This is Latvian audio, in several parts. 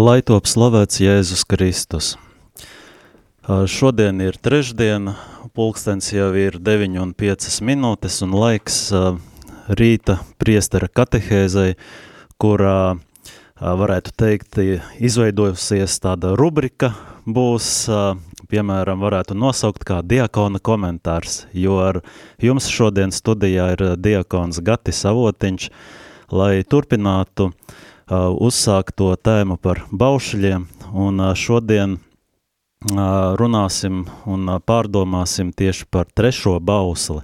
Lai top slavēts Jēzus Kristus. Šodien ir trešdiena, pulkstens jau ir 9 un 5 minūtes un laiks rīta priestera katehēzei, kurā varētu teikt izveidojusies tāda rubrika būs, piemēram, varētu nosaukt kā diakona komentārs, jo ar jums šodien studijā ir diakons Gatis Avotiņš, lai turpinātu Uh, uzsākt to tēmu par baušļiem, un uh, šodien uh, runāsim un pārdomāsim tieši par trešo bausli,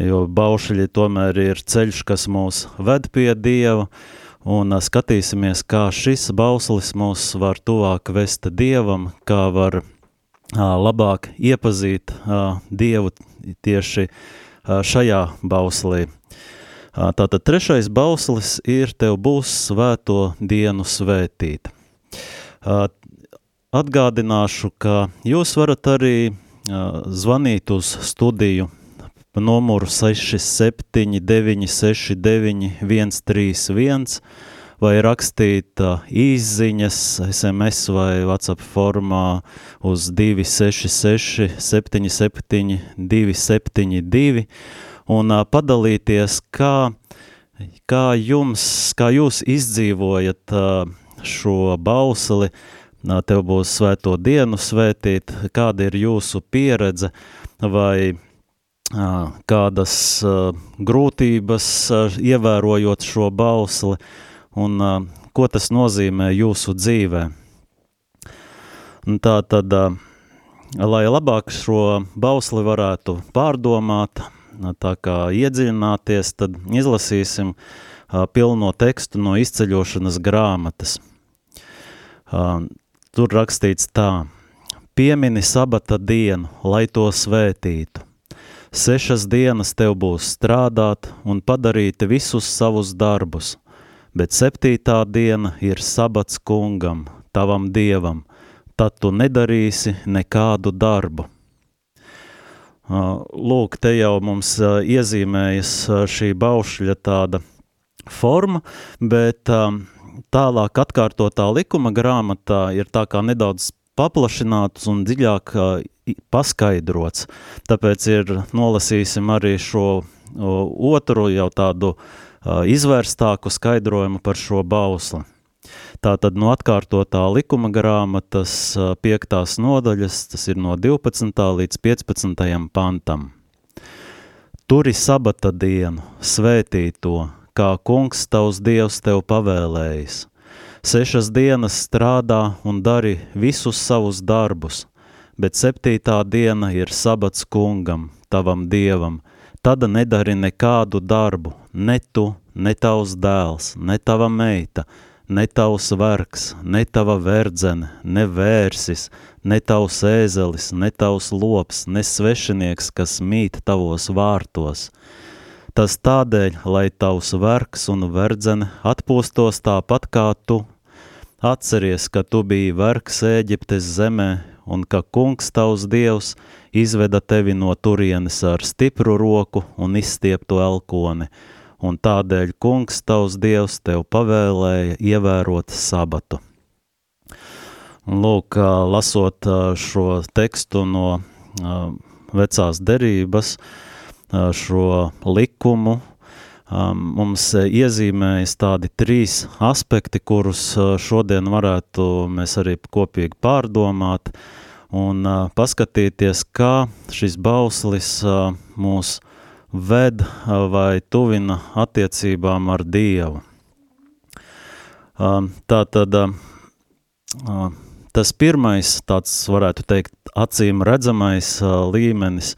jo baušļi tomēr ir ceļš, kas mūs ved pie Dieva, un skatīsimies, kā šis bauslis mūs var tuvāk vest Dievam, kā var labāk iepazīt Dievu tieši šajā bauslī. Tātad trešais bauslis ir Tev būs svēto dienu svētīt. Atgādināšu, ka jūs varat arī zvanīt uz studiju numuru 67969 131 vai rakstīt īziņas, SMS vai WhatsApp formā uz 266 77 272 un padalīties, kā, kā jums, kā jūs izdzīvojat šo bausli, tev būs svēto dienu svētīt, kāda ir jūsu pieredze? Vai kādas grūtības ievērojot šo bausli? Un ko tas nozīmē jūsu dzīvē. Tā tad, lai labāk šo bausli varētu pārdomāt, tā kā iedziļināties, tad izlasīsim pilno tekstu no izceļošanas grāmatas. Tur rakstīts tā, piemini sabata dienu, lai to svētītu. Sešas dienas tev būs strādāt un padarīt visus savus darbus, bet septītā diena ir sabats kungam, tavam dievam, tad tu nedarīsi nekādu darbu Lūk, te jau mums iezīmējas šī baušļa tāda forma, bet tālāk atkārtotā likuma grāmatā ir tā kā nedaudz paplašināts un dziļāk paskaidrots. Tāpēc ir nolasīsim arī šo otru jau tādu izvērstāku skaidrojumu par šo bausli. Tātad no atkārtotā likuma grāmatas piektās nodaļas, tas ir no 12. līdz 15. pantam. Turi sabata dienu, svētī to, kā kungs tavs dievs tev pavēlējis. Sešas dienas strādā un dari visus savus darbus, bet septītā diena ir sabats kungam, tavam dievam. Tad nedari nekādu darbu, ne tu, ne tavs dēls, ne tava meita, ne tavs vergs, ne tava verdzene, ne vērsis, ne tavs ēzelis, ne tavs lops, ne svešinieks, kas mīt tavos vārtos. Tas tādēļ, lai tavs vergs un verdzene atpūstos tāpat kā tu. Atceries, ka tu biji vergs Ēģiptes zemē un ka kungs tavs dievs izveda tevi no turienes ar stipru roku un izstieptu elkoni – un tādēļ kungs tavs dievs tev pavēlēja ievērot sabatu. Lūk, lasot šo tekstu no vecās derības, šo likumu, mums iezīmējas tādi trīs aspekti, kurus šodien varētu mēs arī kopīgi pārdomāt un paskatīties, kā šis bauslis mūs ved vai tuvina attiecībām ar Dievu. Tā tad tas pirmais, tāds varētu teikt, acīm redzamais līmenis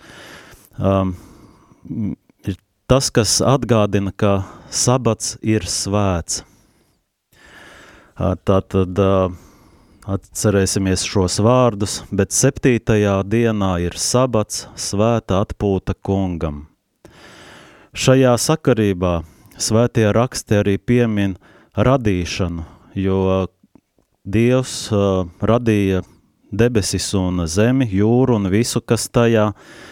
ir tas, kas atgādina, ka sabats ir svēts. Tātad atcerēsimies šos vārdus, bet septītajā dienā ir sabats svēta atpūta kungam. Šajā sakarībā svētie raksti arī piemin radīšanu, jo Dievs uh, radīja debesis un zemi, jūru un visu, kas tajā,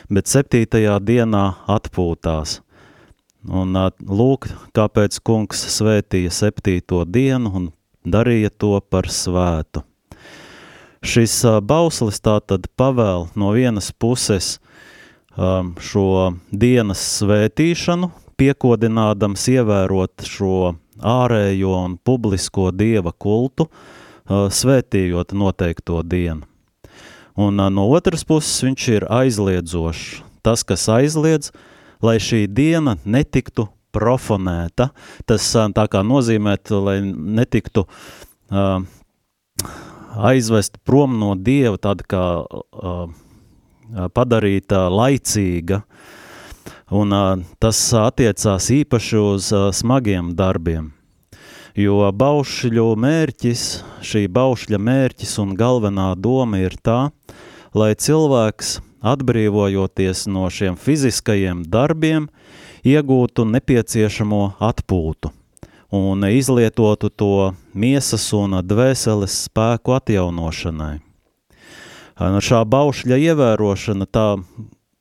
bet septītajā dienā atpūtās. Un uh, lūk, kāpēc kungs svētīja septīto dienu un darīja to par svētu. Šis uh, bauslis tātad pavēl no vienas puses šo dienas svētīšanu, piekodinādams ievērot šo ārējo un publisko dieva kultu, uh, svētījot noteikto dienu. Un uh, no otras puses viņš ir aizliedzošs. Tas, kas aizliedz, lai šī diena netiktu profanēta, tas uh, tā kā nozīmētu, lai netiktu uh, aizvest prom no Dieva tāda kā uh, padarīta laicīga, un tas attiecās īpaši uz smagiem darbiem. Jo baušļu mērķis, šī baušļa mērķis un galvenā doma ir tā, lai cilvēks, atbrīvojoties no šiem fiziskajiem darbiem, iegūtu nepieciešamo atpūtu un izlietotu to miesas un dvēseles spēku atjaunošanai. No šā baušļa ievērošana tā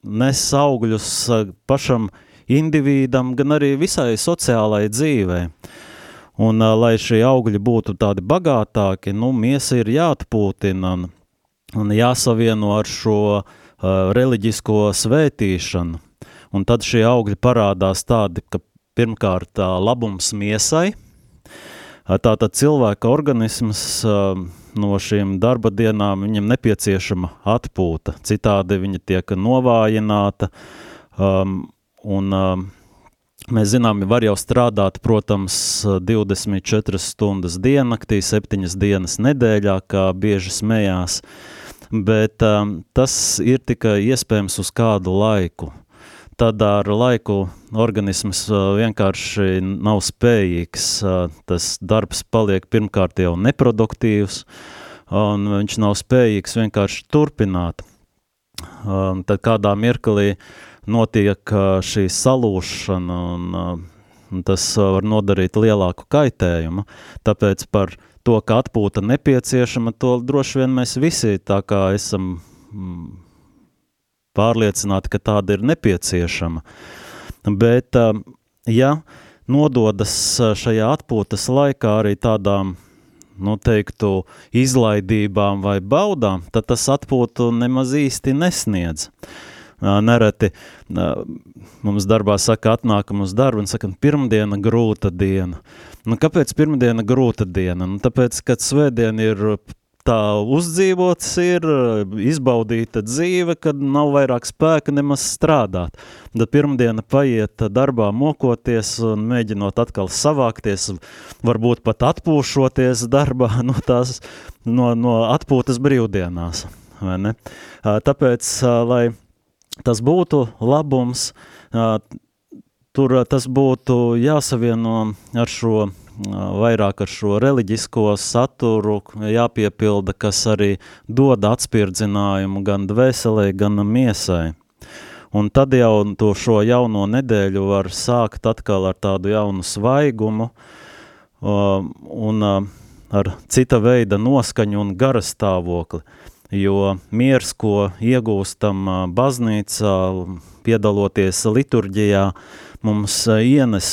nes augļus pašam individam, gan arī visai sociālai dzīvei. Un, lai šie augļi būtu tādi bagātāki, nu, miesa ir jāatpūtina un, un jāsavieno ar šo uh, reliģisko svētīšanu. Un tad šie augļi parādās tādi, ka pirmkārt uh, labums miesai, uh, tātad cilvēka organisms uh, no šīm darba dienām. Viņam nepieciešama atpūta, citādi viņa tiek novājināta. Um, un um, Mēs zinām, var jau strādāt, protams, 24 stundas diennaktī, 7 dienas nedēļā, kā bieži smējās, bet um, tas ir tikai iespējams uz kādu laiku. Tad ar laiku organisms uh, vienkārši nav spējīgs, uh, tas darbs paliek pirmkārt jau neproduktīvs, un viņš nav spējīgs vienkārši turpināt. Um, tad kādā mirklī uh, notiek šī salūšana, un, un tas var nodarīt lielāku kaitējumu. Tāpēc par to, ka atpūta nepieciešama, to droši vien mēs visi tā kā esam mm, pārliecināti, ka tāda ir nepieciešama. Bet, ja nododas šajā atpūtas laikā arī tādām nu, teiktu, izlaidībām vai baudām, tad tas atpūtu nemaz īsti nesniedz. Nereti mums darbā saka, atnākam uz darbu un sakam, pirmdiena grūta diena. Nu, kāpēc pirmdiena grūta diena? Nu, tāpēc, kad svētdiena ir tā uzdzīvots, ir izbaudīta dzīve, kad nav vairāk spēka nemaz strādāt. Tad pirmdiena paiet darbā mokoties un mēģinot atkal savākties, varbūt pat atpūšoties darbā no tās, no, no atpūtas brīvdienās? Tāpēc, lai tas būtu labums, tur tas būtu jāsavieno ar šo vairāk ar šo reliģisko saturu, jāpiepilda, kas arī dod atspirdzinājumu gan dvēselē, gan miesai. Un tad jau to šo jauno nedēļu var sākt atkal ar tādu jaunu svaigumu un ar cita veida noskaņu un gara stāvokli jo miers, ko iegūstam baznīcā, piedaloties liturģijā, mums ienes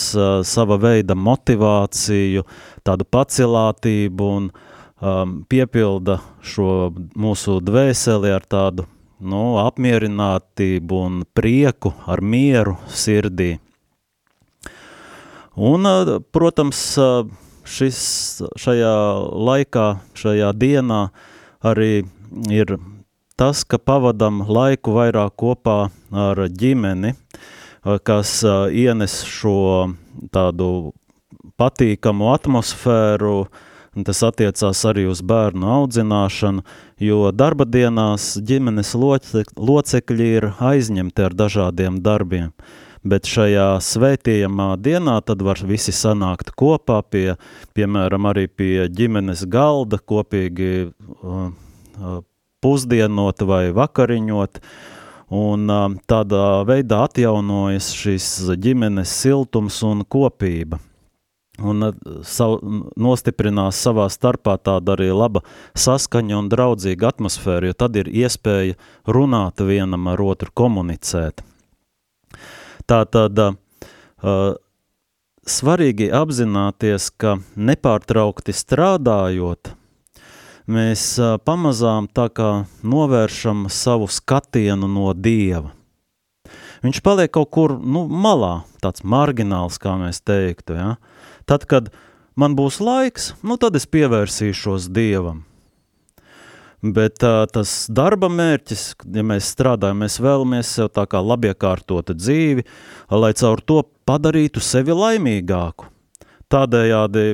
sava veida motivāciju, tādu pacelātību un um, piepilda šo mūsu dvēseli ar tādu nu, apmierinātību un prieku, ar mieru sirdī. Un, protams, šis, šajā laikā, šajā dienā arī ir tas, ka pavadam laiku vairāk kopā ar ģimeni, kas ienes šo tādu patīkamu atmosfēru, un tas attiecās arī uz bērnu audzināšanu, jo darba dienās ģimenes locekļi ir aizņemti ar dažādiem darbiem. Bet šajā svētījamā dienā tad var visi sanākt kopā pie, piemēram, arī pie ģimenes galda, kopīgi uh, uh, pusdienot vai vakariņot, un uh, tādā veidā atjaunojas šis ģimenes siltums un kopība. Un uh, sav, nostiprinās savā starpā tāda arī laba saskaņa un draudzīga atmosfēra, jo tad ir iespēja runāt vienam ar otru, komunicēt. Tā tad uh, svarīgi apzināties, ka nepārtraukti strādājot, mēs uh, pamazām tā kā novēršam savu skatienu no Dieva. Viņš paliek kaut kur nu, malā, tāds margināls, kā mēs teiktu. Ja? Tad, kad man būs laiks, nu, tad es pievērsīšos Dievam. Bet uh, tas darba mērķis, ja mēs strādājam, mēs vēlamies sev tā kā labiekārtotu dzīvi, lai caur to padarītu sevi laimīgāku. Tādējādi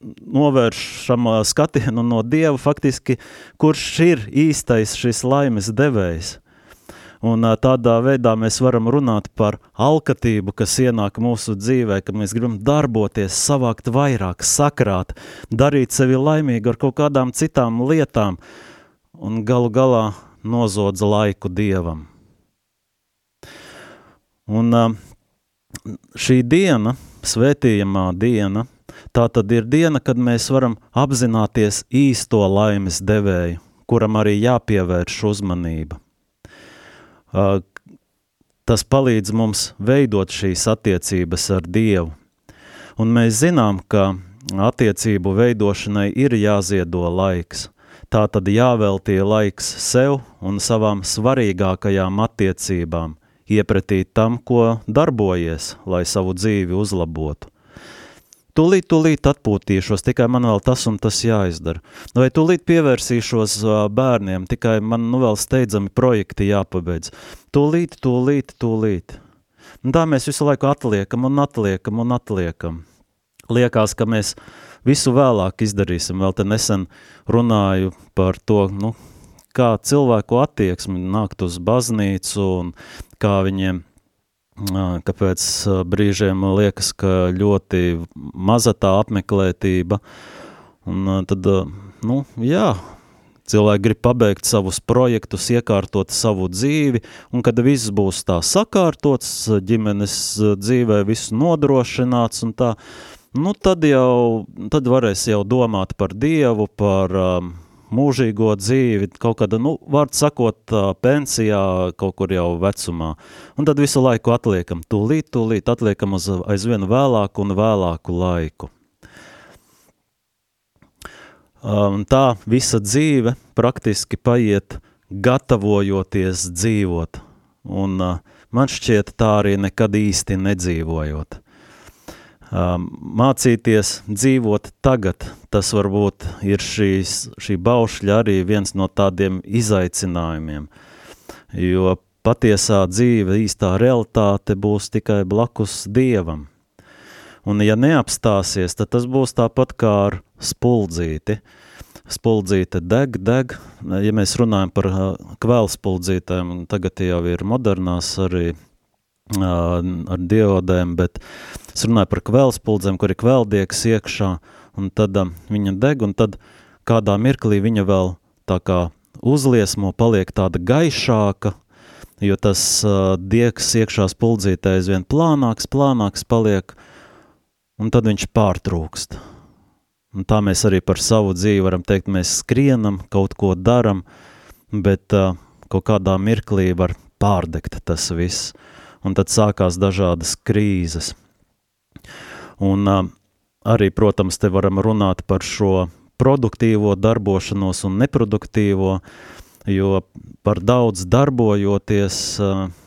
novēršam skatienu no Dieva faktiski, kurš ir īstais šis laimes devējs. Un tādā veidā mēs varam runāt par alkatību, kas ienāk mūsu dzīvē, ka mēs gribam darboties, savākt vairāk, sakrāt, darīt sevi laimīgu ar kaut kādām citām lietām, un galu galā nozodza laiku dievam. Un šī diena, svētījamā diena, tā tad ir diena, kad mēs varam apzināties īsto laimes devēju, kuram arī jāpievērš uzmanība. Tas palīdz mums veidot šīs attiecības ar Dievu. Un mēs zinām, ka attiecību veidošanai ir jāziedo laiks – Tā tad jāveltīja laiks sev un savām svarīgākajām attiecībām, iepratīt tam, ko darbojies, lai savu dzīvi uzlabotu. Tūlīt, tūlīt atpūtīšos, tikai man vēl tas un tas jāizdara. Vai tūlīt pievērsīšos bērniem, tikai man nu vēl steidzami projekti jāpabeidz. Tūlīt, tūlīt, tūlīt. Un tā mēs visu laiku atliekam un atliekam un atliekam. Liekas, ka mēs visu vēlāk izdarīsim. Vēl te nesen runāju par to, nu, kā cilvēku attieksmi nākt uz baznīcu un kā viņiem, kāpēc brīžiem liekas, ka ļoti maza tā apmeklētība. Un tad, nu, jā, cilvēki grib pabeigt savus projektus, iekārtot savu dzīvi, un kad viss būs tā sakārtots, ģimenes dzīvē viss nodrošināts un tā, nu tad jau, tad varēs jau domāt par Dievu, par um, mūžīgo dzīvi, kaut kāda, nu, vārds sakot, pensijā, kaut kur jau vecumā. Un tad visu laiku atliekam, tūlīt, tūlīt atliekam uz aizvien vēlāku un vēlāku laiku. Um, tā visa dzīve praktiski paiet gatavojoties dzīvot, un man šķiet tā arī nekad īsti nedzīvojot. Um, mācīties dzīvot tagad, tas varbūt ir šīs, šī baušļa arī viens no tādiem izaicinājumiem, jo patiesā dzīve, īstā realitāte būs tikai blakus Dievam. Un ja neapstāsies, tad tas būs tāpat kā ar spuldzīti. Spuldzīte deg, deg, ja mēs runājam par uh, kvēlspuldzītēm, tagad jau ir modernās arī ar diodēm, bet es runāju par kvēlspuldzēm, kur ir kvēldiegs iekšā, un tad um, viņa deg, un tad kādā mirklī viņa vēl tā kā uzliesmo, paliek tāda gaišāka, jo tas uh, diegs iekšā spuldzītē aizvien plānāks, plānāks paliek, un tad viņš pārtrūkst. Un tā mēs arī par savu dzīvi varam teikt, mēs skrienam, kaut ko daram, bet uh, kaut kādā mirklī var pārdegt tas viss un tad sākās dažādas krīzes. Un arī, protams, te varam runāt par šo produktīvo darbošanos un neproduktīvo, jo par daudz darbojoties,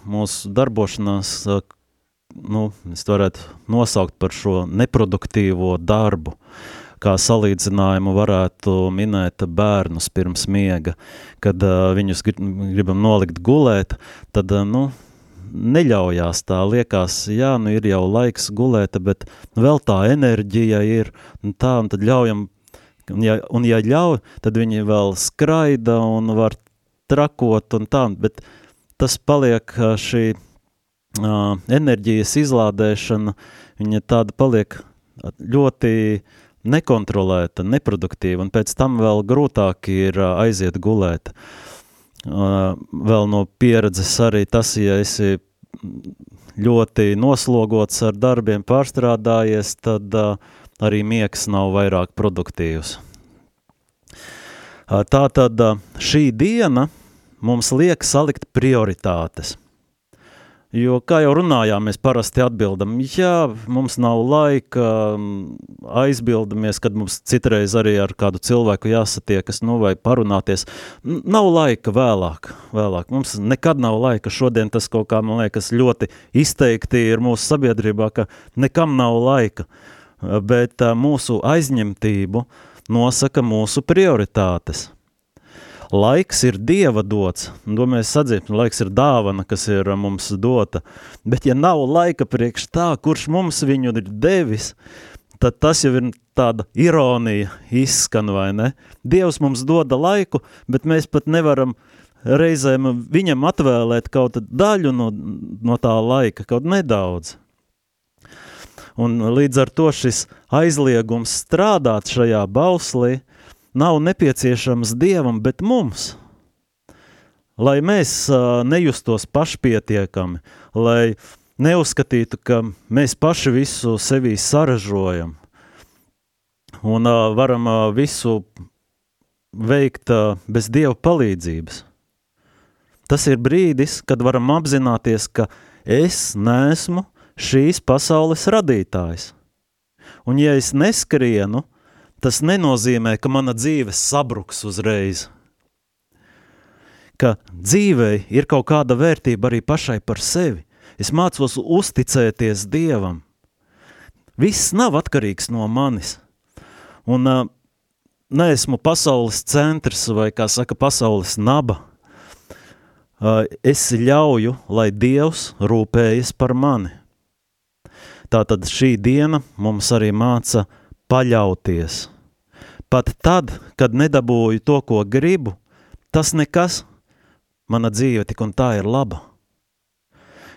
mūsu darbošanās, nu, es varētu nosaukt par šo neproduktīvo darbu, kā salīdzinājumu varētu minēt bērnus pirms miega, kad uh, viņus gribam nolikt gulēt, tad, uh, nu, neļaujās tā, liekas, jā, nu ir jau laiks gulēt, bet vēl tā enerģija ir, un tā, un tad ļaujam, un ja, un ja ļauj, tad viņi vēl skraida un var trakot un tā, bet tas paliek šī uh, enerģijas izlādēšana, viņa tāda paliek ļoti nekontrolēta, neproduktīva, un pēc tam vēl grūtāk ir aiziet gulēt. Uh, vēl no pieredzes arī tas, ja esi ļoti noslogots ar darbiem, pārstrādājies, tad uh, arī miegs nav vairāk produktīvs. Uh, tā tad uh, šī diena mums liek salikt prioritātes. Jo, kā jau runājām, mēs parasti atbildam, jā, mums nav laika, aizbildamies, kad mums citreiz arī ar kādu cilvēku jāsatiekas, nu, vai parunāties. Nav laika vēlāk, vēlāk. Mums nekad nav laika. Šodien tas kaut kā, man liekas, ļoti izteikti ir mūsu sabiedrībā, ka nekam nav laika. Bet mūsu aizņemtību nosaka mūsu prioritātes. Laiks ir dieva dots, un to mēs sadzīsim, laiks ir dāvana, kas ir uh, mums dota, bet ja nav laika priekš tā, kurš mums viņu ir devis, tad tas jau ir tāda ironija izskan, vai ne? Dievs mums doda laiku, bet mēs pat nevaram reizēm viņam atvēlēt kaut daļu no, no tā laika, kaut nedaudz. Un līdz ar to šis aizliegums strādāt šajā bauslī – nav nepieciešams Dievam, bet mums. Lai mēs nejustos pašpietiekami, lai neuzskatītu, ka mēs paši visu sevī saražojam un varam visu veikt bez Dieva palīdzības. Tas ir brīdis, kad varam apzināties, ka es neesmu šīs pasaules radītājs. Un ja es neskrienu, tas nenozīmē, ka mana dzīve sabruks uzreiz. Ka dzīvei ir kaut kāda vērtība arī pašai par sevi. Es mācos uzticēties Dievam. Viss nav atkarīgs no manis. Un uh, neesmu pasaules centrs vai, kā saka, pasaules naba. Uh, es ļauju, lai Dievs rūpējas par mani. Tātad šī diena mums arī māca paļauties Pat tad, kad nedabūju to, ko gribu, tas nekas, mana dzīve tik un tā ir laba.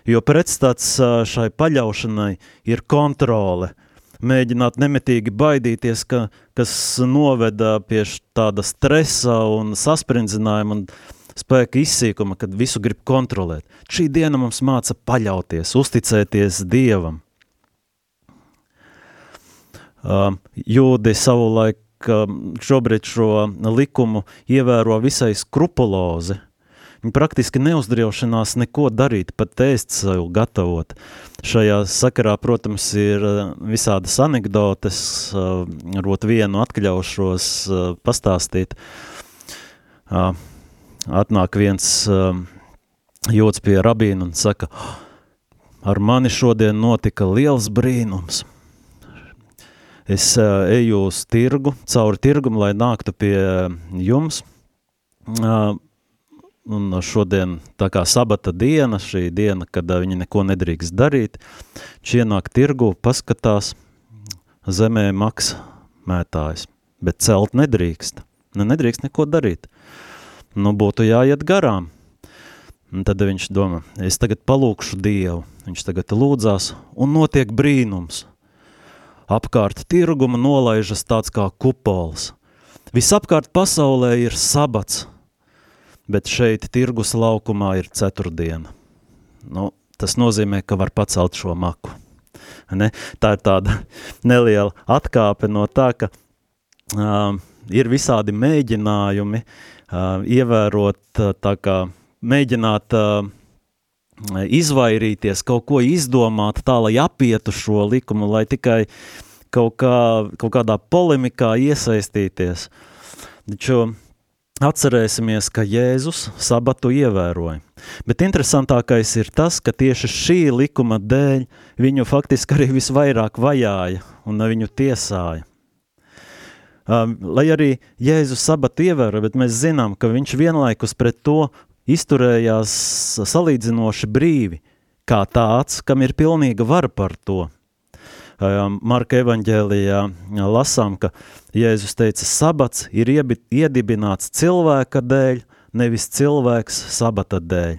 Jo pretstats šai paļaušanai ir kontrole, mēģināt nemitīgi baidīties, ka, kas noveda pie tāda stresa un sasprindzinājuma un spēka izsīkuma, kad visu grib kontrolēt. Šī diena mums māca paļauties, uzticēties Dievam. Jūdi savulaik ka šobrīd šo likumu ievēro visai skrupulozi. Viņi praktiski neuzdrīvošanās neko darīt, pat ēst sev gatavot. Šajā sakarā, protams, ir eh, visādas anekdotes, eh, varbūt vienu atļaušos eh, pastāstīt. Atnāk viens jūtas pie rabīna un saka, ar mani šodien notika liels brīnums – es uh, eju uz tirgu, cauri tirgumu, lai nāktu pie jums. Uh, un šodien tā kā sabata diena, šī diena, kad uh, viņi neko nedrīkst darīt, čienāk tirgu, paskatās, zemē maks mētājs, bet celt nedrīkst. Ne, nedrīkst neko darīt. Nu, būtu jāiet garām. Un tad viņš domā, es tagad palūkšu Dievu. Viņš tagad lūdzās un notiek brīnums – apkārt tirguma nolaižas tāds kā kupols. Visapkārt pasaulē ir sabats, bet šeit tirgus laukumā ir ceturtdiena. Nu, tas nozīmē, ka var pacelt šo maku. Ne? Tā ir tāda neliela atkāpe no tā, ka uh, ir visādi mēģinājumi uh, ievērot, uh, tā kā mēģināt uh, izvairīties, kaut ko izdomāt tā, lai apietu šo likumu, lai tikai kaut, kā, kaut kādā polemikā iesaistīties. Taču atcerēsimies, ka Jēzus sabatu ievēroja. Bet interesantākais ir tas, ka tieši šī likuma dēļ viņu faktiski arī visvairāk vajāja un viņu tiesāja. Lai arī Jēzus sabatu ievēro, bet mēs zinām, ka viņš vienlaikus pret to izturējās salīdzinoši brīvi, kā tāds, kam ir pilnīga vara par to. Marka evaņģēlijā lasām, ka Jēzus teica, sabats ir iedibināts cilvēka dēļ, nevis cilvēks sabata dēļ.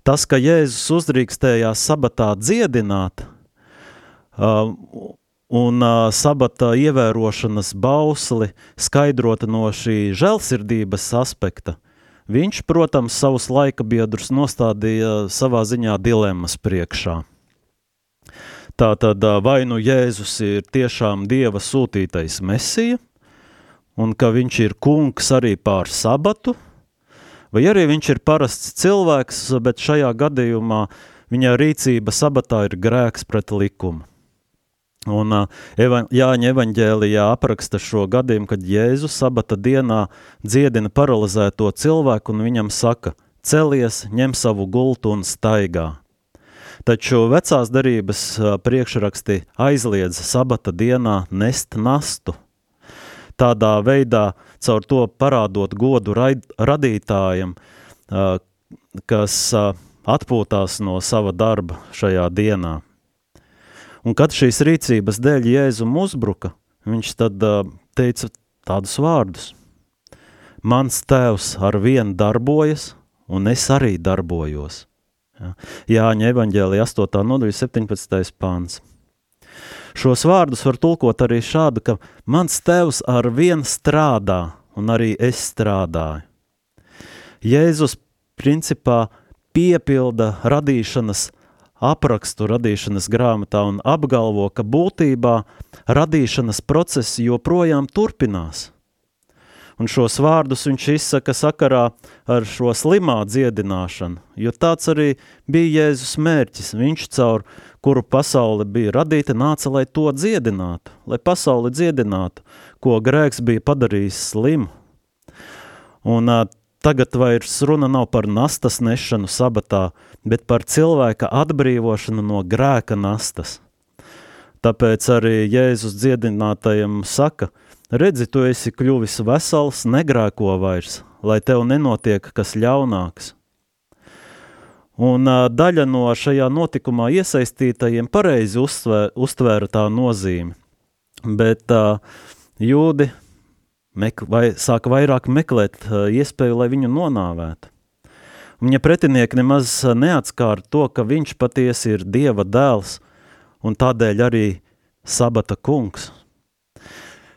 Tas, ka Jēzus uzdrīkstējās sabatā dziedināt, un sabata ievērošanas bausli skaidrota no šī žēlsirdības aspekta, viņš, protams, savus laika biedrus nostādīja savā ziņā dilemmas priekšā. Tātad vai nu Jēzus ir tiešām Dieva sūtītais mesija, un ka viņš ir kungs arī pār sabatu, vai arī viņš ir parasts cilvēks, bet šajā gadījumā viņa rīcība sabatā ir grēks pret likumu. Un eva, Jāņa evaņģēlijā apraksta šo gadījumu, kad Jēzus sabata dienā dziedina paralizēto cilvēku un viņam saka, celies, ņem savu gultu un staigā. Taču vecās darības priekšraksti aizliedz sabata dienā nest nastu. Tādā veidā, caur to parādot godu raid, radītājam, kas atpūtās no sava darba šajā dienā. Un kad šīs rīcības dēļ Jēzum uzbruka, viņš tad teica tādus vārdus. Mans tēvs ar vienu darbojas, un es arī darbojos. Jāņa evaņģēlija 8. nodaļa 17. pāns. Šos vārdus var tulkot arī šādu, ka mans tēvs ar vienu strādā, un arī es strādāju. Jēzus principā piepilda radīšanas aprakstu radīšanas grāmatā un apgalvo, ka būtībā radīšanas process joprojām turpinās. Un šos vārdus viņš izsaka sakarā ar šo slimā dziedināšanu, jo tāds arī bija Jēzus mērķis. Viņš caur kuru pasaule bija radīta, nāca, lai to dziedinātu, lai pasauli dziedinātu, ko grēks bija padarījis slimu. Un Tagad vairs runa nav par nastas nešanu sabatā, bet par cilvēka atbrīvošanu no grēka nastas. Tāpēc arī Jēzus dziedinātajam saka, redzi, tu esi kļuvis vesels, negrēko vairs, lai tev nenotiek kas ļaunāks. Un daļa no šajā notikumā iesaistītajiem pareizi uztvēra, tā nozīmi, bet jūdi mek, vai sāka vairāk meklēt uh, iespēju, lai viņu nonāvētu. Viņa pretinieki nemaz neatskāra to, ka viņš patiesi ir Dieva dēls un tādēļ arī sabata kungs.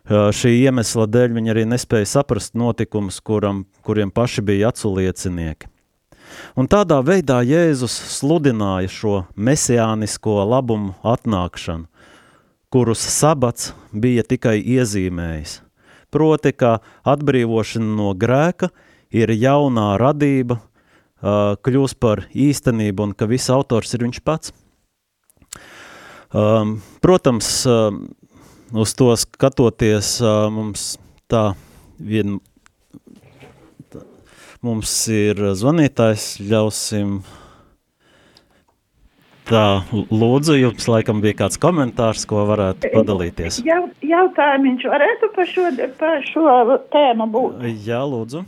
Uh, šī iemesla dēļ viņi arī nespēja saprast notikumus, kuram, kuriem paši bija aculiecinieki. Un tādā veidā Jēzus sludināja šo mesiānisko labumu atnākšanu, kurus sabats bija tikai iezīmējis – proti, ka atbrīvošana no grēka ir jaunā radība, kļūst par īstenību un ka viss autors ir viņš pats. Protams, uz to skatoties, mums tā vien, mums ir zvanītājs, ļausim Tā, lūdzu, jums laikam bija kāds komentārs, ko varētu padalīties. Jā, jautājumiņš varētu par šo, par šo tēmu būt. Jā, lūdzu.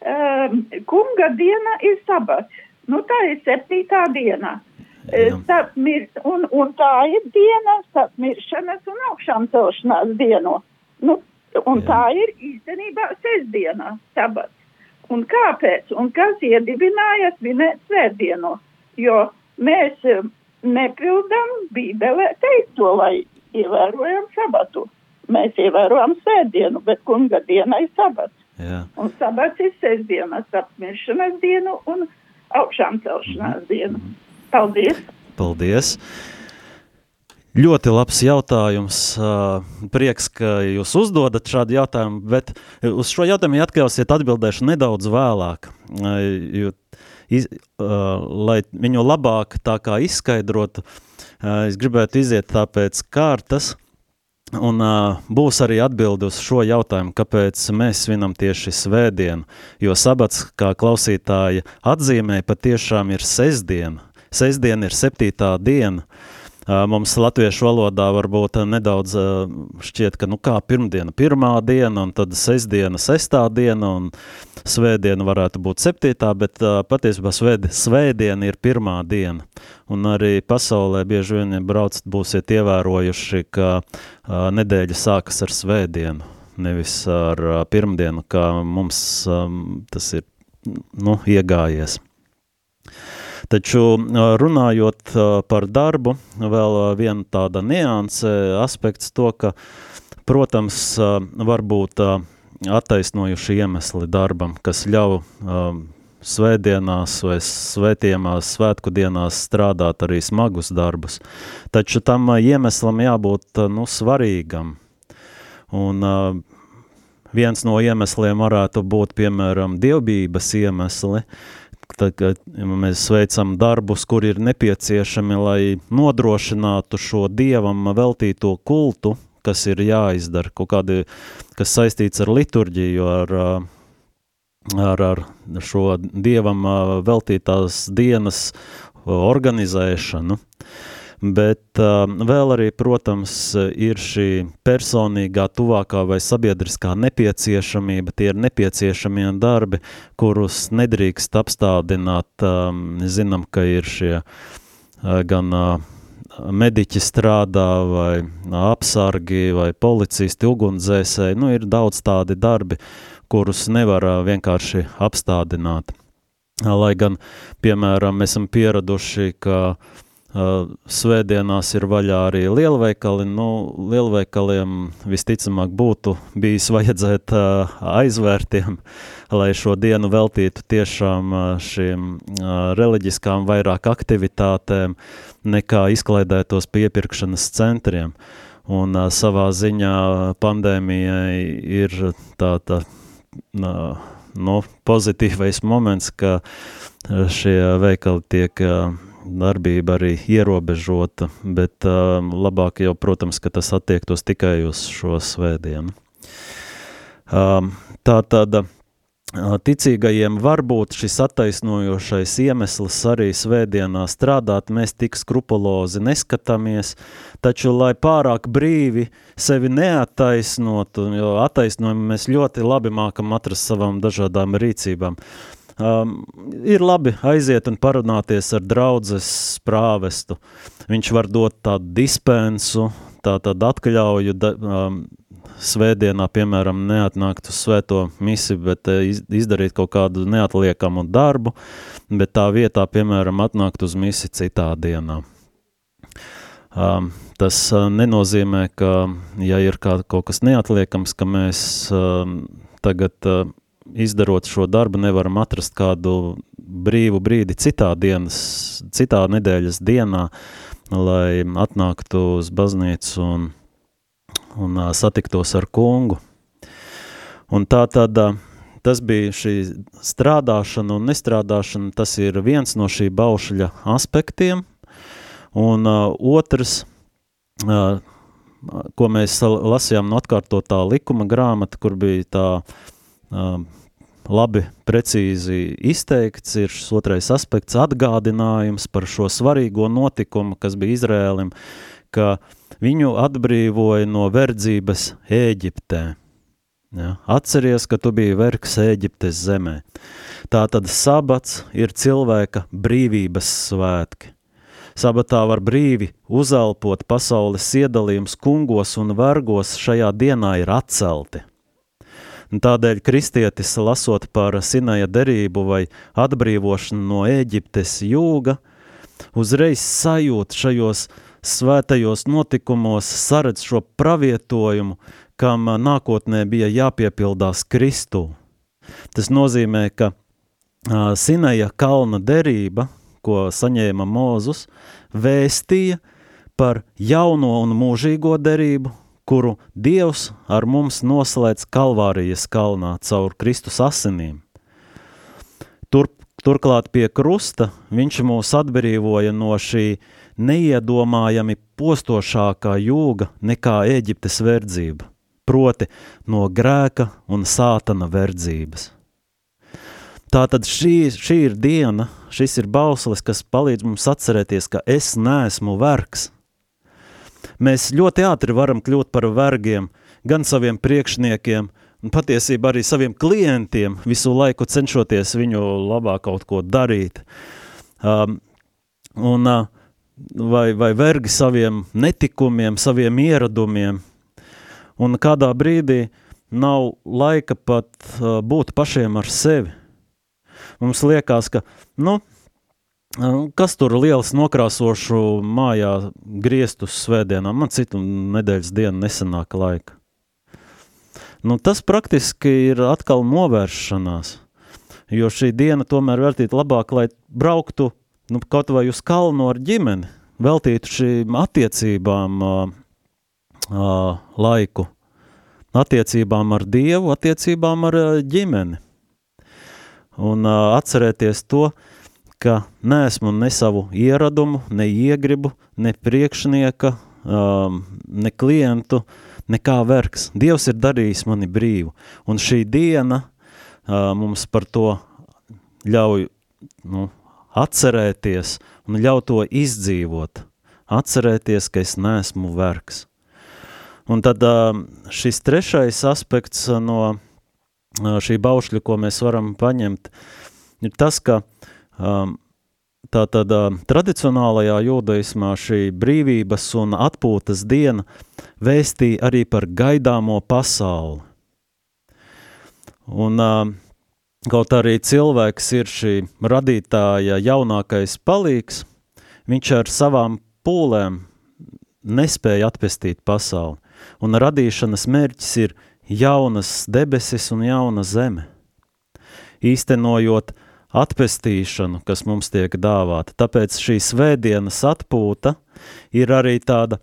Um, kunga diena ir sabats. Nu, tā ir septītā diena. Starp mir, un, un tā ir diena starp miršanas un augšām celšanās dienu. Nu, un Jā. tā ir īstenībā sestdiena, sabats. Un kāpēc? Un kas iedibināja svinēt svētdienu? Jo mēs eh, nepildām Bībelē teikto, lai ievērojam sabatu. Mēs ievērojam sēdienu, bet kunga diena ir sabats. Jā. Un sabats ir sestdienas apmiršanas dienu un augšām celšanās -hmm. dienu. Paldies! Paldies! Ļoti labs jautājums. Prieks, ka jūs uzdodat šādu jautājumu, bet uz šo jautājumu atļausiet atbildēšu nedaudz vēlāk. Iz, uh, lai viņu labāk tā kā izskaidrotu, uh, es gribētu iziet tāpēc kārtas, un uh, būs arī atbildi uz šo jautājumu, kāpēc mēs svinam tieši svētdienu, jo sabats, kā klausītāja atzīmē, patiešām ir sestdiena. Sestdiena ir septītā diena, uh, Mums latviešu valodā varbūt nedaudz šķiet, ka nu kā pirmdiena pirmā diena, un tad sestdiena sestā diena, un svētdiena varētu būt septītā, bet patiesībā svētdiena ir pirmā diena. Un arī pasaulē bieži vien braucat būsiet ievērojuši, ka nedēļa sākas ar svētdienu, nevis ar pirmdienu, kā mums tas ir nu, iegājies. Taču runājot par darbu, vēl viena tāda nianse aspekts to, ka, protams, var būt attaisnojuši iemesli darbam, kas ļauj svētdienās vai svētdienās, svētku dienās strādāt arī smagus darbus. Taču tam iemeslam jābūt nu, svarīgam. Un uh, viens no iemesliem varētu būt, piemēram, dievbības iemesli, tad, kad mēs veicam darbus, kur ir nepieciešami, lai nodrošinātu šo dievam veltīto kultu, kas ir jāizdara, kaut kādi, kas saistīts ar liturģiju, ar, ar, ar šo dievam veltītās dienas organizēšanu. Bet uh, vēl arī, protams, ir šī personīgā, tuvākā vai sabiedriskā nepieciešamība. Tie ir nepieciešamie darbi, kurus nedrīkst apstādināt. Um, zinām, ka ir šie uh, gan uh, mediķi strādā, vai apsargi, vai policisti, ugunsdzēsēji. Nu, ir daudz tādi darbi, kurus nevar vienkārši apstādināt. Lai gan, piemēram, mēs esam pieraduši, ka svētdienās ir vaļā arī lielveikali. Nu, lielveikaliem visticamāk būtu bijis vajadzēt aizvērtiem, lai šo dienu veltītu tiešām šīm reliģiskām vairāk aktivitātēm, nekā izklaidētos pie iepirkšanas centriem. Un savā ziņā pandēmijai ir tāda uh, nu, pozitīvais moments, ka šie veikali tiek darbība arī ierobežota, bet uh, labāk jau, protams, ka tas attiektos tikai uz šo svētdienu. Um, tā tad uh, ticīgajiem var būt šis attaisnojošais iemesls arī svētdienā strādāt, mēs tik skrupulozi neskatāmies, taču, lai pārāk brīvi sevi neattaisnotu, jo attaisnojumu mēs ļoti labi mākam atrast savām dažādām rīcībām, uh, Um, ir labi aiziet un parunāties ar draudzes prāvestu. Viņš var dot tādu dispensu, tā tad atļauju da, um, svētdienā, piemēram, neatnākt uz svēto misi, bet iz, izdarīt kaut kādu neatliekamu darbu, bet tā vietā, piemēram, atnākt uz misi citā dienā. Um, tas uh, nenozīmē, ka, ja ir kā, kaut kas neatliekams, ka mēs um, tagad uh, izdarot šo darbu, nevaram atrast kādu brīvu brīdi citā dienas, citā nedēļas dienā, lai atnāktu uz baznīcu un, un satiktos ar kungu. Un tā tad tas bija šī strādāšana un nestrādāšana, tas ir viens no šī baušļa aspektiem. Un uh, otrs, uh, ko mēs lasījām no atkārtotā likuma grāmata, kur bija tā uh, labi, precīzi izteikts, ir šis otrais aspekts atgādinājums par šo svarīgo notikumu, kas bija Izrēlim, ka viņu atbrīvoja no verdzības Ēģiptē. Ja? Atceries, ka tu biji vergs Ēģiptes zemē. Tātad sabats ir cilvēka brīvības svētki. Sabatā var brīvi uzelpot pasaules iedalījums kungos un vergos šajā dienā ir atcelti. Tādēļ kristietis, lasot par Sinaja derību vai atbrīvošanu no Ēģiptes jūga, uzreiz sajūt šajos svētajos notikumos, saredz šo pravietojumu, kam nākotnē bija jāpiepildās Kristū. Tas nozīmē, ka Sinaja kalna derība, ko saņēma Mūzus, vēstīja par jauno un mūžīgo derību, kuru Dievs ar mums noslēdz Kalvārijas kalnā caur Kristus asinīm. Tur, turklāt pie krusta viņš mūs atbrīvoja no šī neiedomājami postošākā jūga nekā Eģiptes verdzība, proti no grēka un sātana verdzības. Tātad šī, šī ir diena, šis ir bauslis, kas palīdz mums atcerēties, ka es neesmu vergs – Mēs ļoti ātri varam kļūt par vergiem gan saviem priekšniekiem, un patiesībā arī saviem klientiem, visu laiku cenšoties viņu labā kaut ko darīt. Um, un, uh, vai, vai vergi saviem netikumiem, saviem ieradumiem. Un kādā brīdī nav laika pat uh, būt pašiem ar sevi. Mums liekas, ka, nu, Kas tur liels nokrāsošu mājā griestus svētdienā? Man citu nedēļas dienu nesanāka laika. Nu, tas praktiski ir atkal novēršanās, jo šī diena tomēr vērtīt labāk, lai brauktu nu, kaut vai uz kalnu ar ģimeni, veltītu šīm attiecībām uh, uh, laiku, attiecībām ar Dievu, attiecībām ar uh, ģimeni. Un uh, atcerēties to, ka neesmu ne savu ieradumu, ne iegribu, ne priekšnieka, um, ne klientu, nekā vergs. Dievs ir darījis mani brīvu, un šī diena uh, mums par to ļauj nu, atcerēties un ļauj to izdzīvot, atcerēties, ka es neesmu vergs. Un tad uh, šis trešais aspekts no uh, šī baušļa, ko mēs varam paņemt, ir tas, ka um, Tātad tradicionālajā jūdaismā šī brīvības un atpūtas diena vēstīja arī par gaidāmo pasauli. Un kaut arī cilvēks ir šī radītāja jaunākais palīgs, viņš ar savām pūlēm nespēja atpestīt pasauli. Un radīšanas mērķis ir jaunas debesis un jauna zeme. Īstenojot atpestīšanu, kas mums tiek dāvāta. Tāpēc šī svētdienas atpūta ir arī tāda,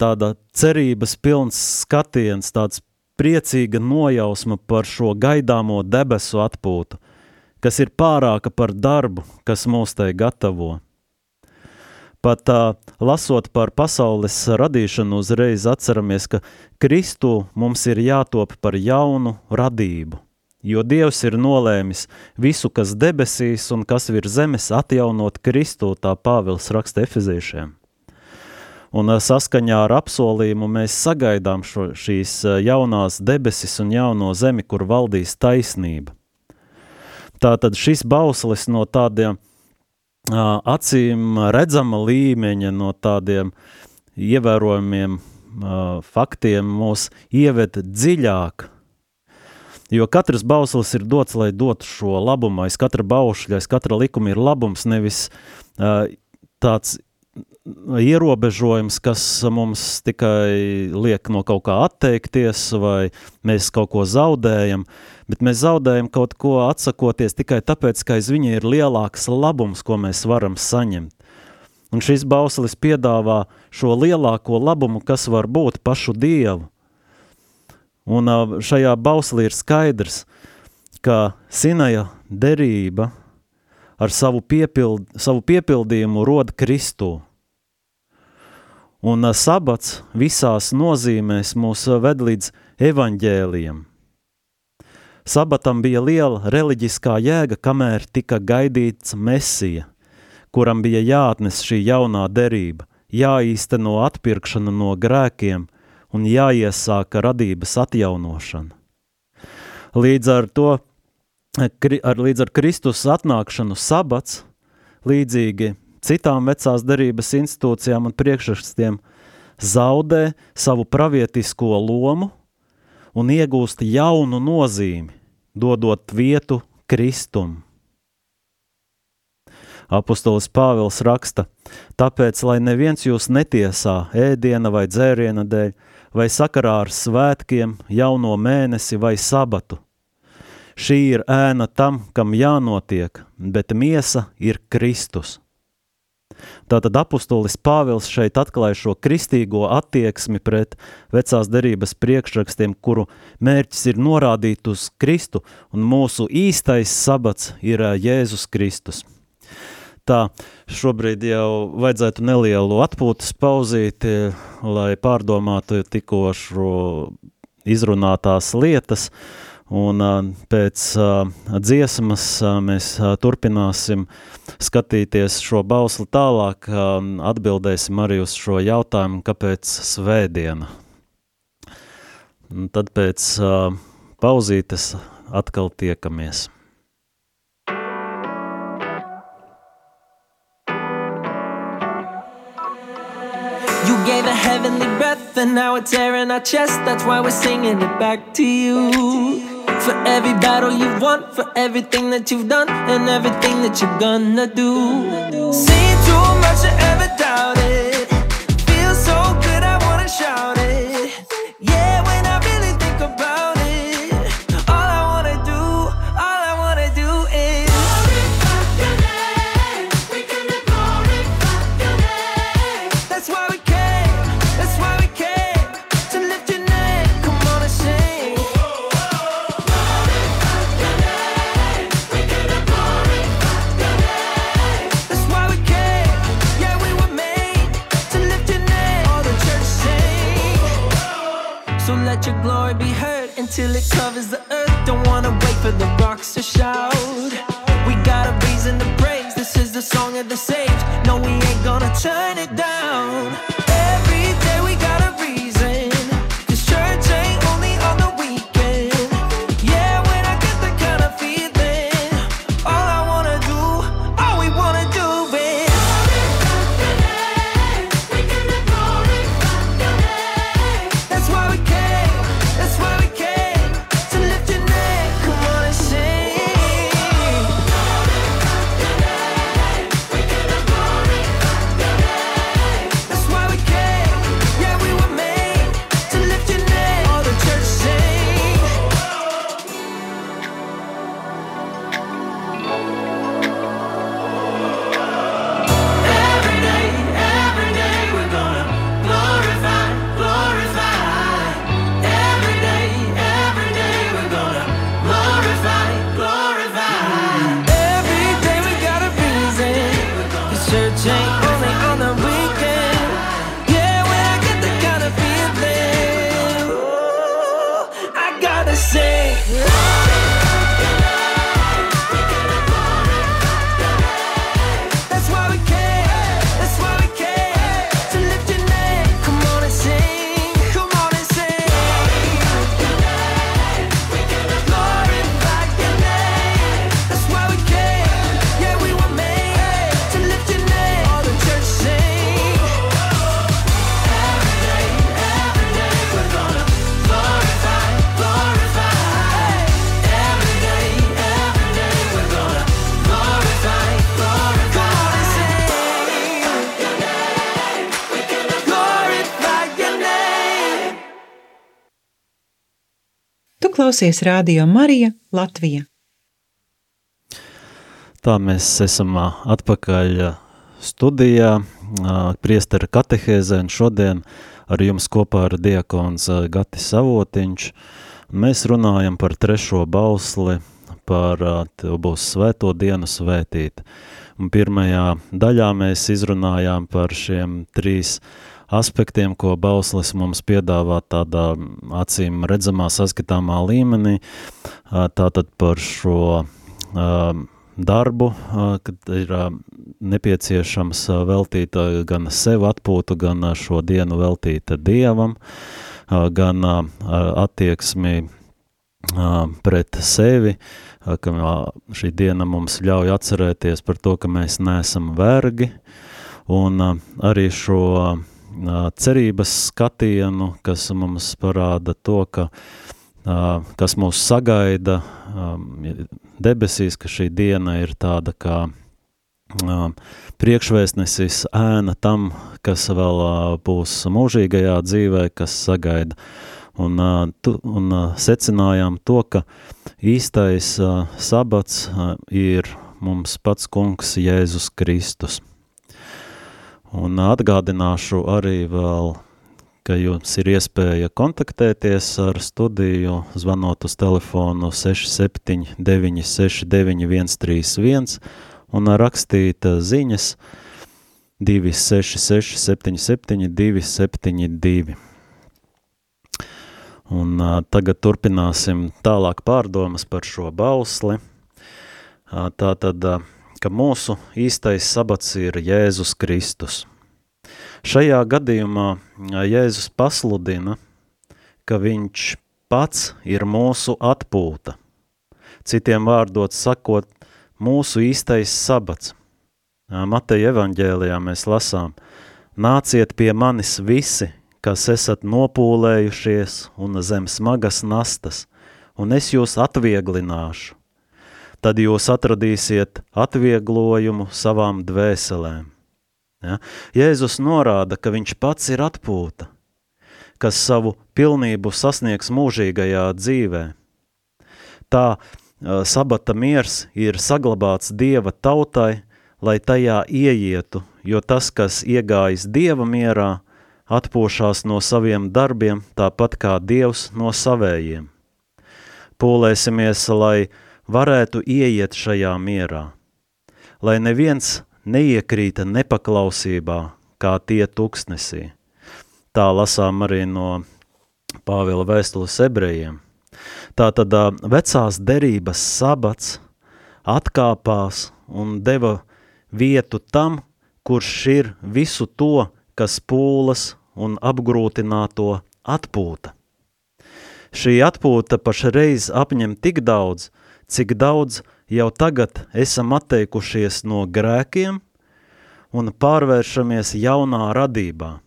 tāda cerības pilns skatiens, tāds priecīga nojausma par šo gaidāmo debesu atpūtu, kas ir pārāka par darbu, kas mūs tai gatavo. Pat uh, lasot par pasaules radīšanu, uzreiz atceramies, ka Kristu mums ir jātop par jaunu radību jo Dievs ir nolēmis visu, kas debesīs un kas virs zemes atjaunot Kristu, tā Pāvils raksta efeziešiem. Un saskaņā ar apsolījumu mēs sagaidām šo, šīs jaunās debesis un jauno zemi, kur valdīs taisnība. Tātad šis bauslis no tādiem acīm redzama līmeņa, no tādiem ievērojumiem faktiem mūs ieved dziļāk Jo katrs bauslis ir dots, lai dotu šo labumu. Aiz katra baušļa, aiz katra likuma ir labums, nevis uh, tāds ierobežojums, kas mums tikai liek no kaut kā atteikties, vai mēs kaut ko zaudējam, bet mēs zaudējam kaut ko atsakoties tikai tāpēc, ka aiz viņa ir lielāks labums, ko mēs varam saņemt. Un šis bauslis piedāvā šo lielāko labumu, kas var būt pašu Dievu. Un šajā bauslī ir skaidrs, ka Sinaja derība ar savu, piepild, savu piepildījumu rod Kristu. Un sabats visās nozīmēs mūs ved līdz evaņģēlijam. Sabatam bija liela reliģiskā jēga, kamēr tika gaidīts Mesija, kuram bija jāatnes šī jaunā derība, jāīsteno atpirkšana no grēkiem – un jāiesāka radības atjaunošana. Līdz ar to, ar, līdz ar Kristus atnākšanu sabats, līdzīgi citām vecās darības institūcijām un priekšrakstiem, zaudē savu pravietisko lomu un iegūst jaunu nozīmi, dodot vietu Kristum. Apostolis Pāvils raksta, tāpēc, lai neviens jūs netiesā ēdiena vai dzēriena dēļ, vai sakarā ar svētkiem, jauno mēnesi vai sabatu. Šī ir ēna tam, kam jānotiek, bet miesa ir Kristus. Tātad apustulis Pāvils šeit atklāja šo kristīgo attieksmi pret vecās derības priekšrakstiem, kuru mērķis ir norādīt uz Kristu, un mūsu īstais sabats ir Jēzus Kristus tā šobrīd jau vajadzētu nelielu atpūtas pauzīti, lai pārdomātu tikko šo izrunātās lietas. Un pēc dziesmas mēs turpināsim skatīties šo bausli tālāk, atbildēsim arī uz šo jautājumu, kāpēc svētdiena. Un tad pēc pauzītes atkal tiekamies. You gave a heavenly breath, and now it's air in our chest. That's why we're singing it back to you. For every battle you've won, for everything that you've done, and everything that you're gonna do. Seen too much to ever doubt until it covers the earth. Don't wanna wait for the rocks to shout. We got a reason to praise. This is the song of the saved. No, we ain't gonna turn it down. Klausies Rādio Marija Latvija. Tā mēs esam atpakaļ studijā, ā, priestera katehēzē, un šodien ar jums kopā ir diakons Gatis Savotiņš. Mēs runājam par trešo bausli, par tev būs svēto dienu svētīt. Un pirmajā daļā mēs izrunājām par šiem trīs aspektiem, ko bauslis mums piedāvā tādā acīm redzamā, saskatāmā līmenī. Tātad par šo darbu, kad ir nepieciešams veltīt gan sev atpūtu, gan šo dienu veltīt Dievam, gan attieksmi pret sevi, ka šī diena mums ļauj atcerēties par to, ka mēs neesam vergi, un arī šo cerības skatienu, kas mums parāda to, ka kas mūs sagaida debesīs, ka šī diena ir tāda kā priekšvēstnesis ēna tam, kas vēl būs mūžīgajā dzīvē, kas sagaida. Un, tu, un secinājām to, ka īstais sabats ir mums pats kungs Jēzus Kristus. Un atgādināšu arī vēl, ka jums ir iespēja kontaktēties ar studiju, zvanot uz telefonu 679 69 131 un rakstīt ziņas 266 77 272. Un uh, tagad turpināsim tālāk pārdomas par šo bausli. Uh, tā tad, uh, ka mūsu īstais sabats ir Jēzus Kristus. Šajā gadījumā Jēzus pasludina, ka viņš pats ir mūsu atpūta. Citiem vārdot sakot, mūsu īstais sabats. Mateja evaņģēlijā mēs lasām, nāciet pie manis visi, kas esat nopūlējušies un zem smagas nastas, un es jūs atvieglināšu. Tad jūs atradīsiet atvieglojumu savām dvēselēm. Ja? Jēzus norāda, ka viņš pats ir atpūta, kas savu pilnību sasniegs mūžīgajā dzīvē. Tā sabata miers ir saglabāts Dieva tautai, lai tajā ieietu, jo tas, kas iegājis Dieva mierā, atpūšās no saviem darbiem, tāpat kā Dievs no savējiem. Pūlēsimies, lai varētu ieiet šajā mierā, lai neviens neiekrīta nepaklausībā, kā tie tuksnesī. Tā lasām arī no Pāvila vēstules ebrejiem. Tātad vecās derības sabats atkāpās un deva vietu tam, kurš ir visu to, kas pūlas un apgrūtināto atpūta. Šī atpūta pašreiz apņem tik daudz, cik daudz jau tagad esam atteikušies no grēkiem un pārvēršamies jaunā radībā.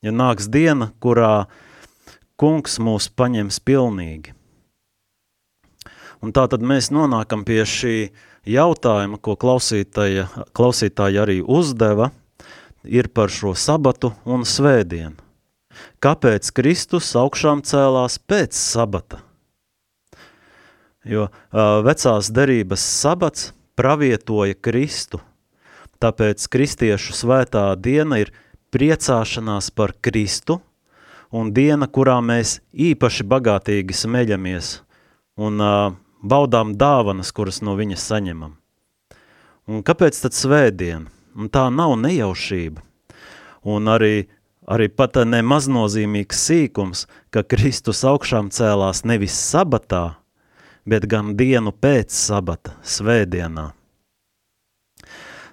Ja nāks diena, kurā kungs mūs paņems pilnīgi. Un tā tad mēs nonākam pie šī jautājuma, ko klausītāja, klausītāja arī uzdeva, ir par šo sabatu un svētdienu. Kāpēc Kristus augšām cēlās pēc sabata? Jo uh, vecās derības sabats pravietoja Kristu, tāpēc kristiešu svētā diena ir priecāšanās par Kristu un diena, kurā mēs īpaši bagātīgi smeļamies un uh, baudām dāvanas, kuras no viņa saņemam. Un kāpēc tad svētdiena? Un tā nav nejaušība. Un arī arī pat nemaznozīmīgs sīkums, ka Kristus augšām cēlās nevis sabatā, bet gan dienu pēc sabata, svētdienā.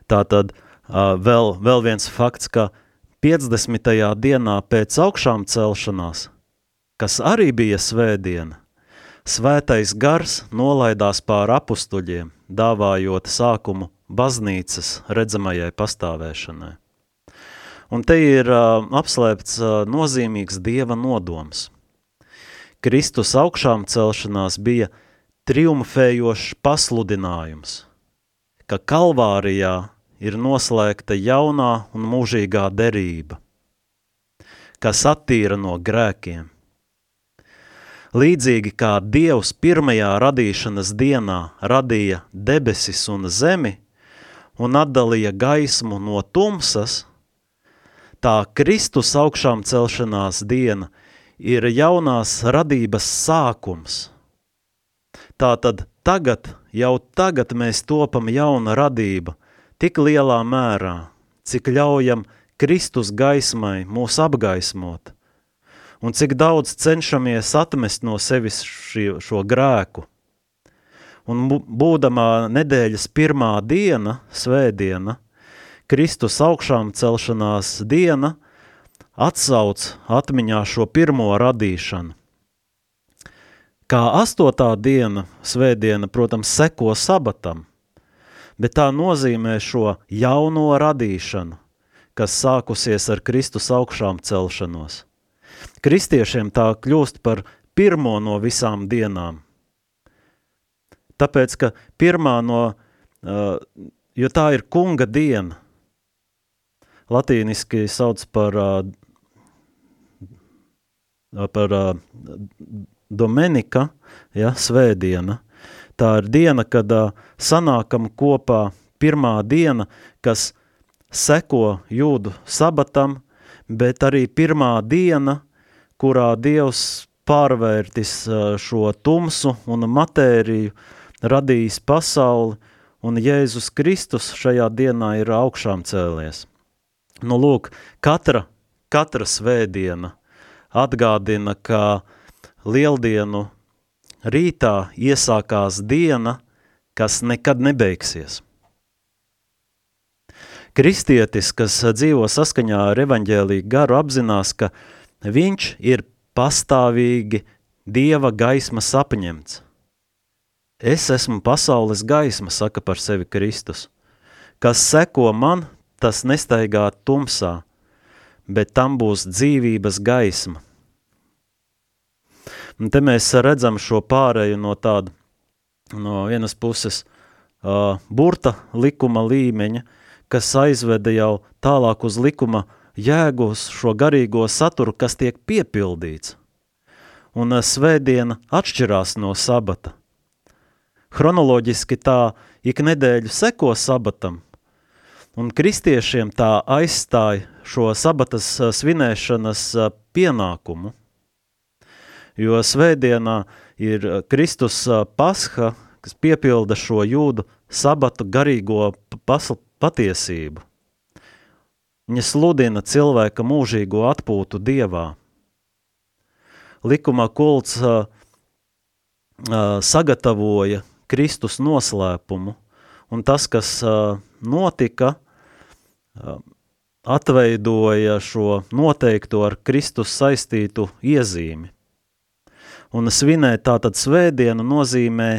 Tātad vēl, vēl viens fakts, ka 50. dienā pēc augšām celšanās, kas arī bija svētdiena, svētais gars nolaidās pār apustuļiem, dāvājot sākumu baznīcas redzamajai pastāvēšanai. Un te ir uh, apslēpts uh, nozīmīgs Dieva nodoms. Kristus augšām celšanās bija triumfējošs pasludinājums, ka Kalvārijā ir noslēgta jaunā un mūžīgā derība, kas attīra no grēkiem. Līdzīgi kā Dievs pirmajā radīšanas dienā radīja debesis un zemi un atdalīja gaismu no tumsas – tā Kristus augšām celšanās diena ir jaunās radības sākums. Tātad tagad, jau tagad mēs topam jauna radība, tik lielā mērā, cik ļaujam Kristus gaismai mūs apgaismot, un cik daudz cenšamies atmest no sevis šī, šo grēku. Un būdamā nedēļas pirmā diena, svētdiena, Kristus augšām celšanās diena atsauc atmiņā šo pirmo radīšanu. Kā astotā diena, svētdiena, protams, seko sabatam, bet tā nozīmē šo jauno radīšanu, kas sākusies ar Kristus augšām celšanos. Kristiešiem tā kļūst par pirmo no visām dienām. Tāpēc, ka pirmā no, jo tā ir kunga diena, latīniski sauc par, par Domenika, ja, svētdiena. Tā ir diena, kad sanākam kopā pirmā diena, kas seko jūdu sabatam, bet arī pirmā diena, kurā Dievs pārvērtis šo tumsu un matēriju, radījis pasauli, un Jēzus Kristus šajā dienā ir augšām cēlies. Nu, lūk, katra, katra svētdiena atgādina, ka lieldienu rītā iesākās diena, kas nekad nebeigsies. Kristietis, kas dzīvo saskaņā ar evaņģēlīgu garu, apzinās, ka viņš ir pastāvīgi Dieva gaismas apņemts. Es esmu pasaules gaisma, saka par sevi Kristus. Kas seko man, tas nestaigā tumsā, bet tam būs dzīvības gaisma. Un te mēs redzam šo pāreju no tāda, no vienas puses uh, burta likuma līmeņa, kas aizveda jau tālāk uz likuma jēgos šo garīgo saturu, kas tiek piepildīts. Un uh, svētdiena atšķirās no sabata. Chronoloģiski tā ik nedēļu seko sabatam, un kristiešiem tā aizstāja šo sabatas svinēšanas pienākumu. Jo svētdienā ir Kristus pasha, kas piepilda šo jūdu sabatu garīgo patiesību. Viņa sludina cilvēka mūžīgo atpūtu dievā. Likuma kults uh, sagatavoja Kristus noslēpumu, un tas, kas uh, notika, uh, atveidoja šo noteikto ar Kristus saistītu iezīmi. Un svinēt tātad svētdienu nozīmē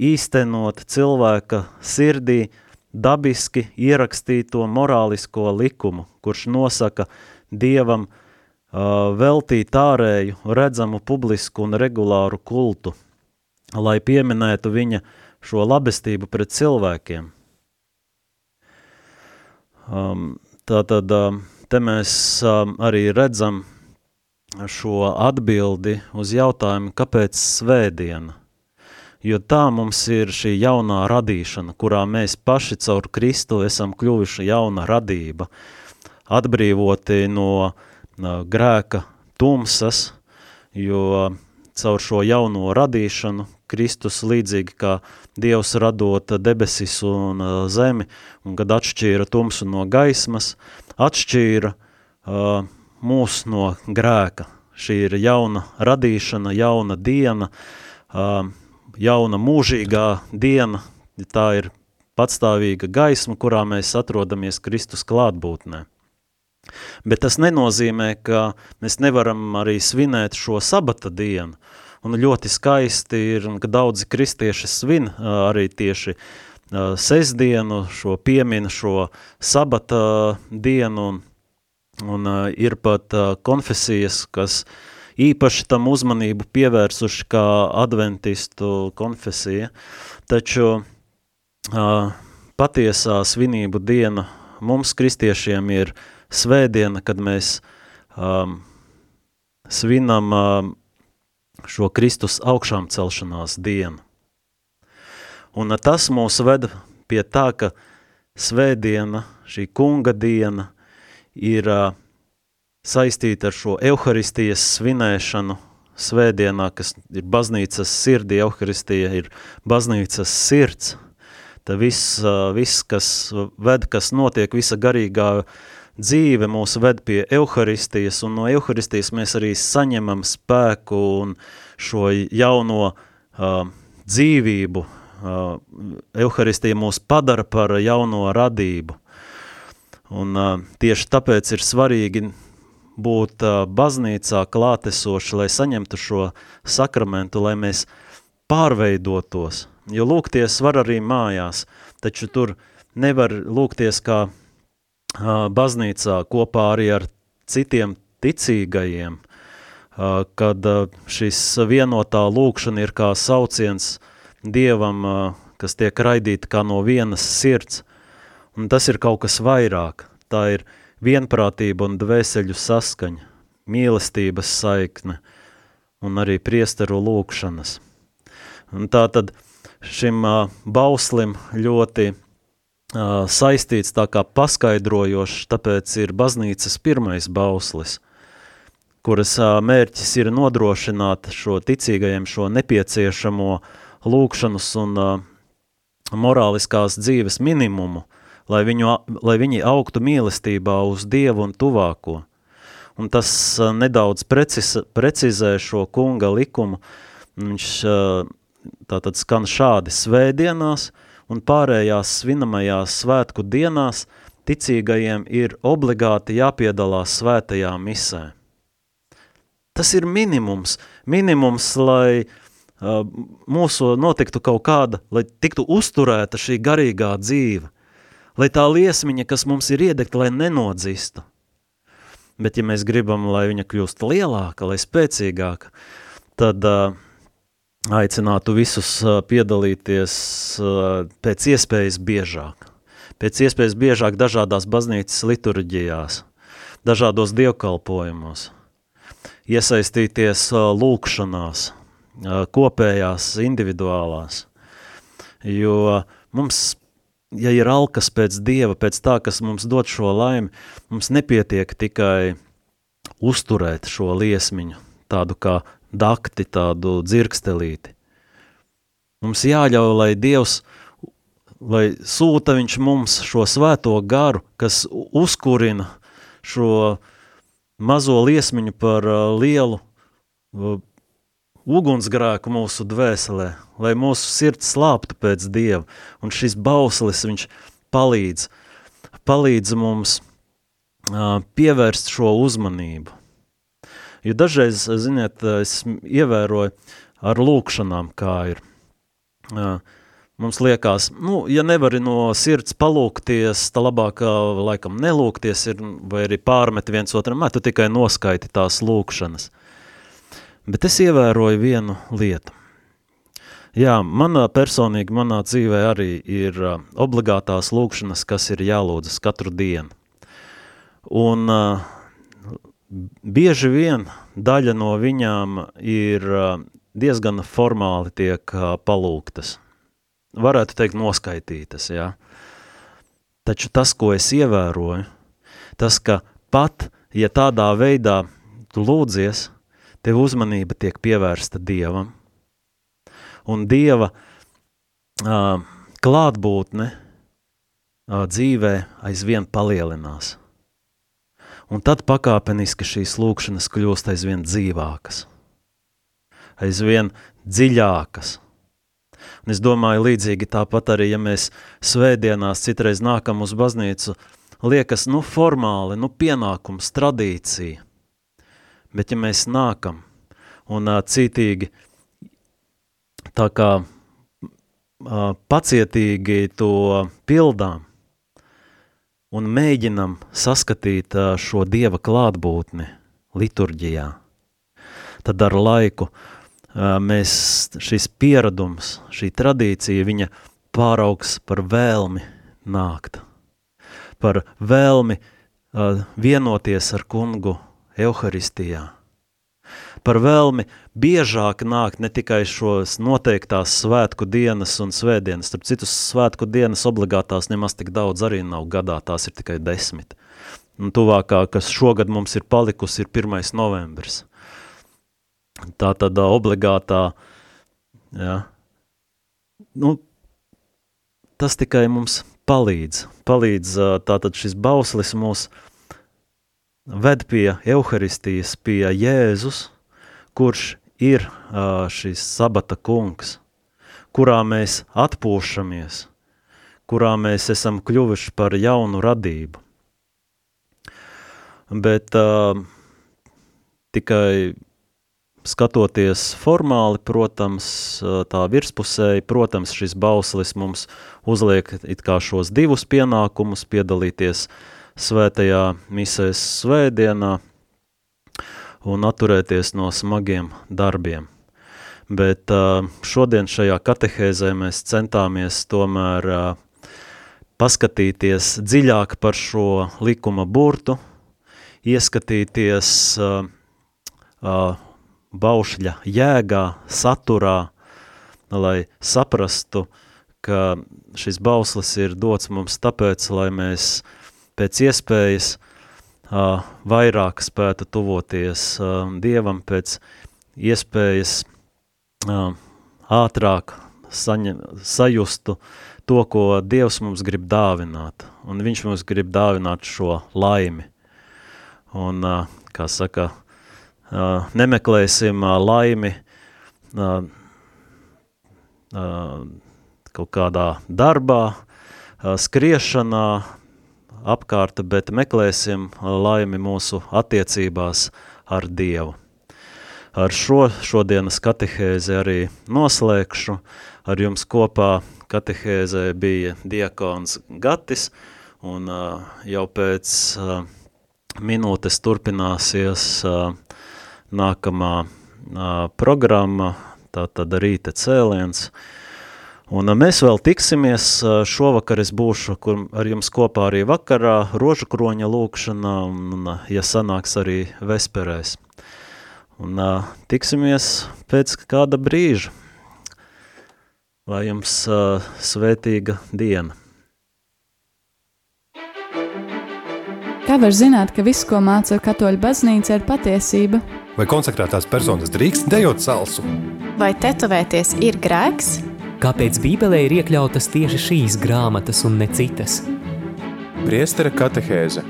īstenot cilvēka sirdī dabiski ierakstīto morālisko likumu, kurš nosaka Dievam uh, veltīt ārēju, redzamu, publisku un regulāru kultu, lai pieminētu viņa šo labestību pret cilvēkiem. Um, tātad um, te mēs um, arī redzam šo atbildi uz jautājumu, kāpēc svētdiena? jo tā mums ir šī jaunā radīšana, kurā mēs paši caur Kristu esam kļuvuši jauna radība, atbrīvoti no grēka tumsas, jo caur šo jauno radīšanu Kristus līdzīgi kā Dievs radot debesis un uh, zemi, un kad atšķīra tumsu no gaismas, atšķīra uh, mūs no grēka. Šī ir jauna radīšana, jauna diena, jauna mūžīgā diena, tā ir patstāvīga gaisma, kurā mēs atrodamies Kristus klātbūtnē. Bet tas nenozīmē, ka mēs nevaram arī svinēt šo sabata dienu. Un ļoti skaisti ir, ka daudzi kristieši svin arī tieši sestdienu, šo piemina šo sabata dienu, un, un ir pat konfesijas, kas uh, īpaši tam uzmanību pievērsuši kā adventistu konfesija, taču uh, patiesā svinību diena mums kristiešiem ir svētdiena, kad mēs um, svinam um, šo Kristus augšām celšanās dienu. Un tas mūs ved pie tā, ka svētdiena, šī kunga diena, ir saistīta ar šo evaharistijas svinēšanu svētdienā, kas ir baznīcas sirdi, evaharistija ir baznīcas sirds. Tā viss, viss, kas ved, kas notiek, visa garīgā dzīve mūs ved pie evaharistijas, un no evaharistijas mēs arī saņemam spēku un šo jauno uh, dzīvību. Uh, Euharistija mūs padara par jauno radību. Un uh, tieši tāpēc ir svarīgi būt uh, baznīcā klātesoši, lai saņemtu šo sakramentu, lai mēs pārveidotos. Jo lūgties var arī mājās, taču tur nevar lūgties kā uh, baznīcā kopā arī ar citiem ticīgajiem, uh, kad uh, šis vienotā lūkšana ir kā sauciens Dievam, uh, kas tiek raidīta kā no vienas sirds, un tas ir kaut kas vairāk. Tā ir uh, vienprātība un dvēseļu saskaņa, mīlestības saikne un arī priesteru lūkšanas. Un tā tad šim uh, bauslim ļoti uh, saistīts tā kā paskaidrojošs, tāpēc ir baznīcas pirmais bauslis, kuras uh, mērķis ir nodrošināt šo ticīgajiem šo nepieciešamo lūkšanas un uh, morāliskās dzīves minimumu, lai, viņu, lai viņi augtu mīlestībā uz Dievu un tuvāko. Un tas nedaudz precis, precizē šo kunga likumu. Viņš tātad skan šādi svētdienās un pārējās svinamajās svētku dienās ticīgajiem ir obligāti jāpiedalās svētajā misē. Tas ir minimums, minimums, lai uh, mūsu notiktu kaut kāda, lai tiktu uzturēta šī garīgā dzīve lai tā liesmiņa, kas mums ir iedegta, lai nenodzistu. Bet ja mēs gribam, lai viņa kļūst lielāka, lai spēcīgāka, tad uh, aicinātu visus uh, piedalīties uh, pēc iespējas biežāk. Pēc iespējas biežāk dažādās baznīcas liturģijās, dažādos dievkalpojumos, iesaistīties uh, lūkšanās, uh, kopējās, individuālās, jo mums ja ir alkas pēc Dieva, pēc tā, kas mums dod šo laimi, mums nepietiek tikai uzturēt šo liesmiņu, tādu kā dakti, tādu dzirkstelīti. Mums jāļauj, lai Dievs, lai sūta viņš mums šo svēto garu, kas uzkurina šo mazo liesmiņu par uh, lielu uh, ugunsgrēku mūsu dvēselē, lai mūsu sirds slāptu pēc Dieva, un šis bauslis, viņš palīdz, palīdz mums uh, pievērst šo uzmanību. Jo dažreiz, ziniet, es ievēroju ar lūkšanām, kā ir. Uh, mums liekas, nu, ja nevari no sirds palūkties, tā labāk laikam nelūkties ir, vai arī pārmet viens otram, tu tikai noskaiti tās lūkšanas. Bet es ievēroju vienu lietu. Jā, manā personīgi, manā dzīvē arī ir obligātās lūkšanas, kas ir jālūdzas katru dienu. Un uh, bieži vien daļa no viņām ir uh, diezgan formāli tiek uh, palūktas. Varētu teikt noskaitītas, jā. Taču tas, ko es ievēroju, tas, ka pat, ja tādā veidā tu lūdzies – tev uzmanība tiek pievērsta Dievam. Un Dieva uh, klātbūtne uh, dzīvē aizvien palielinās. Un tad pakāpeniski šīs lūkšanas kļūst aizvien dzīvākas, aizvien dziļākas. Un es domāju, līdzīgi tāpat arī, ja mēs svētdienās citreiz nākam uz baznīcu, liekas, nu, formāli, nu, pienākums, tradīcija. Bet ja mēs nākam un uh, cītīgi tā kā uh, pacietīgi to pildām un mēģinam saskatīt uh, šo Dieva klātbūtni liturģijā, tad ar laiku uh, mēs šis pieradums, šī tradīcija, viņa pāraugs par vēlmi nākt, par vēlmi uh, vienoties ar kungu Euharistijā. Par vēlmi biežāk nākt ne tikai šos noteiktās svētku dienas un svētdienas, starp citus svētku dienas obligātās nemaz tik daudz arī nav gadā, tās ir tikai desmit. Un tuvākā, kas šogad mums ir palikusi, ir 1. novembris. Tā tad obligātā, jā, nu, tas tikai mums palīdz, palīdz tātad šis bauslis mūs ved pie Euharistijas, pie Jēzus, kurš ir šis sabata kungs, kurā mēs atpūšamies, kurā mēs esam kļuvuši par jaunu radību. Bet uh, tikai skatoties formāli, protams, tā virspusēji, protams, šis bauslis mums uzliek it kā šos divus pienākumus piedalīties uh, svētajā misēs svētdienā un atturēties no smagiem darbiem. Bet šodien šajā katehēzē mēs centāmies tomēr paskatīties dziļāk par šo likuma burtu, ieskatīties baušļa jēgā, saturā, lai saprastu, ka šis bauslis ir dots mums tāpēc, lai mēs uh, pēc iespējas uh, vairāk spētu tuvoties uh, Dievam, pēc iespējas uh, ātrāk saņem, sajustu to, ko Dievs mums grib dāvināt. Un viņš mums grib dāvināt šo laimi. Un, kā saka, nemeklēsim laimi kaut kādā darbā, skriešanā, apkārt, bet meklēsim laimi mūsu attiecībās ar Dievu. Ar šo šodienas katehēzi arī noslēgšu. Ar jums kopā katehēzē bija diakons Gatis, un jau pēc minūtes turpināsies nākamā programma, tātad rīta cēliens. Un mēs vēl tiksimies, šovakar es būšu kur, ar jums kopā arī vakarā, rožu kroņa lūkšanā, un, ja sanāks arī vesperēs. Un tiksimies pēc kāda brīža. Lai jums uh, svētīga diena! Kā var zināt, ka viss, ko māca katoļu baznīca, ir patiesība? Vai konsekrētās personas drīkst dejot salsu? Vai tetovēties ir grēks? Kāpēc Bībelē ir iekļautas tieši šīs grāmatas un ne citas? Priestera katehēze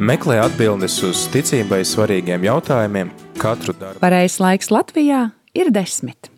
Meklē atbildes uz ticībai svarīgiem jautājumiem katru darbu. Pareizais laiks Latvijā ir desmit.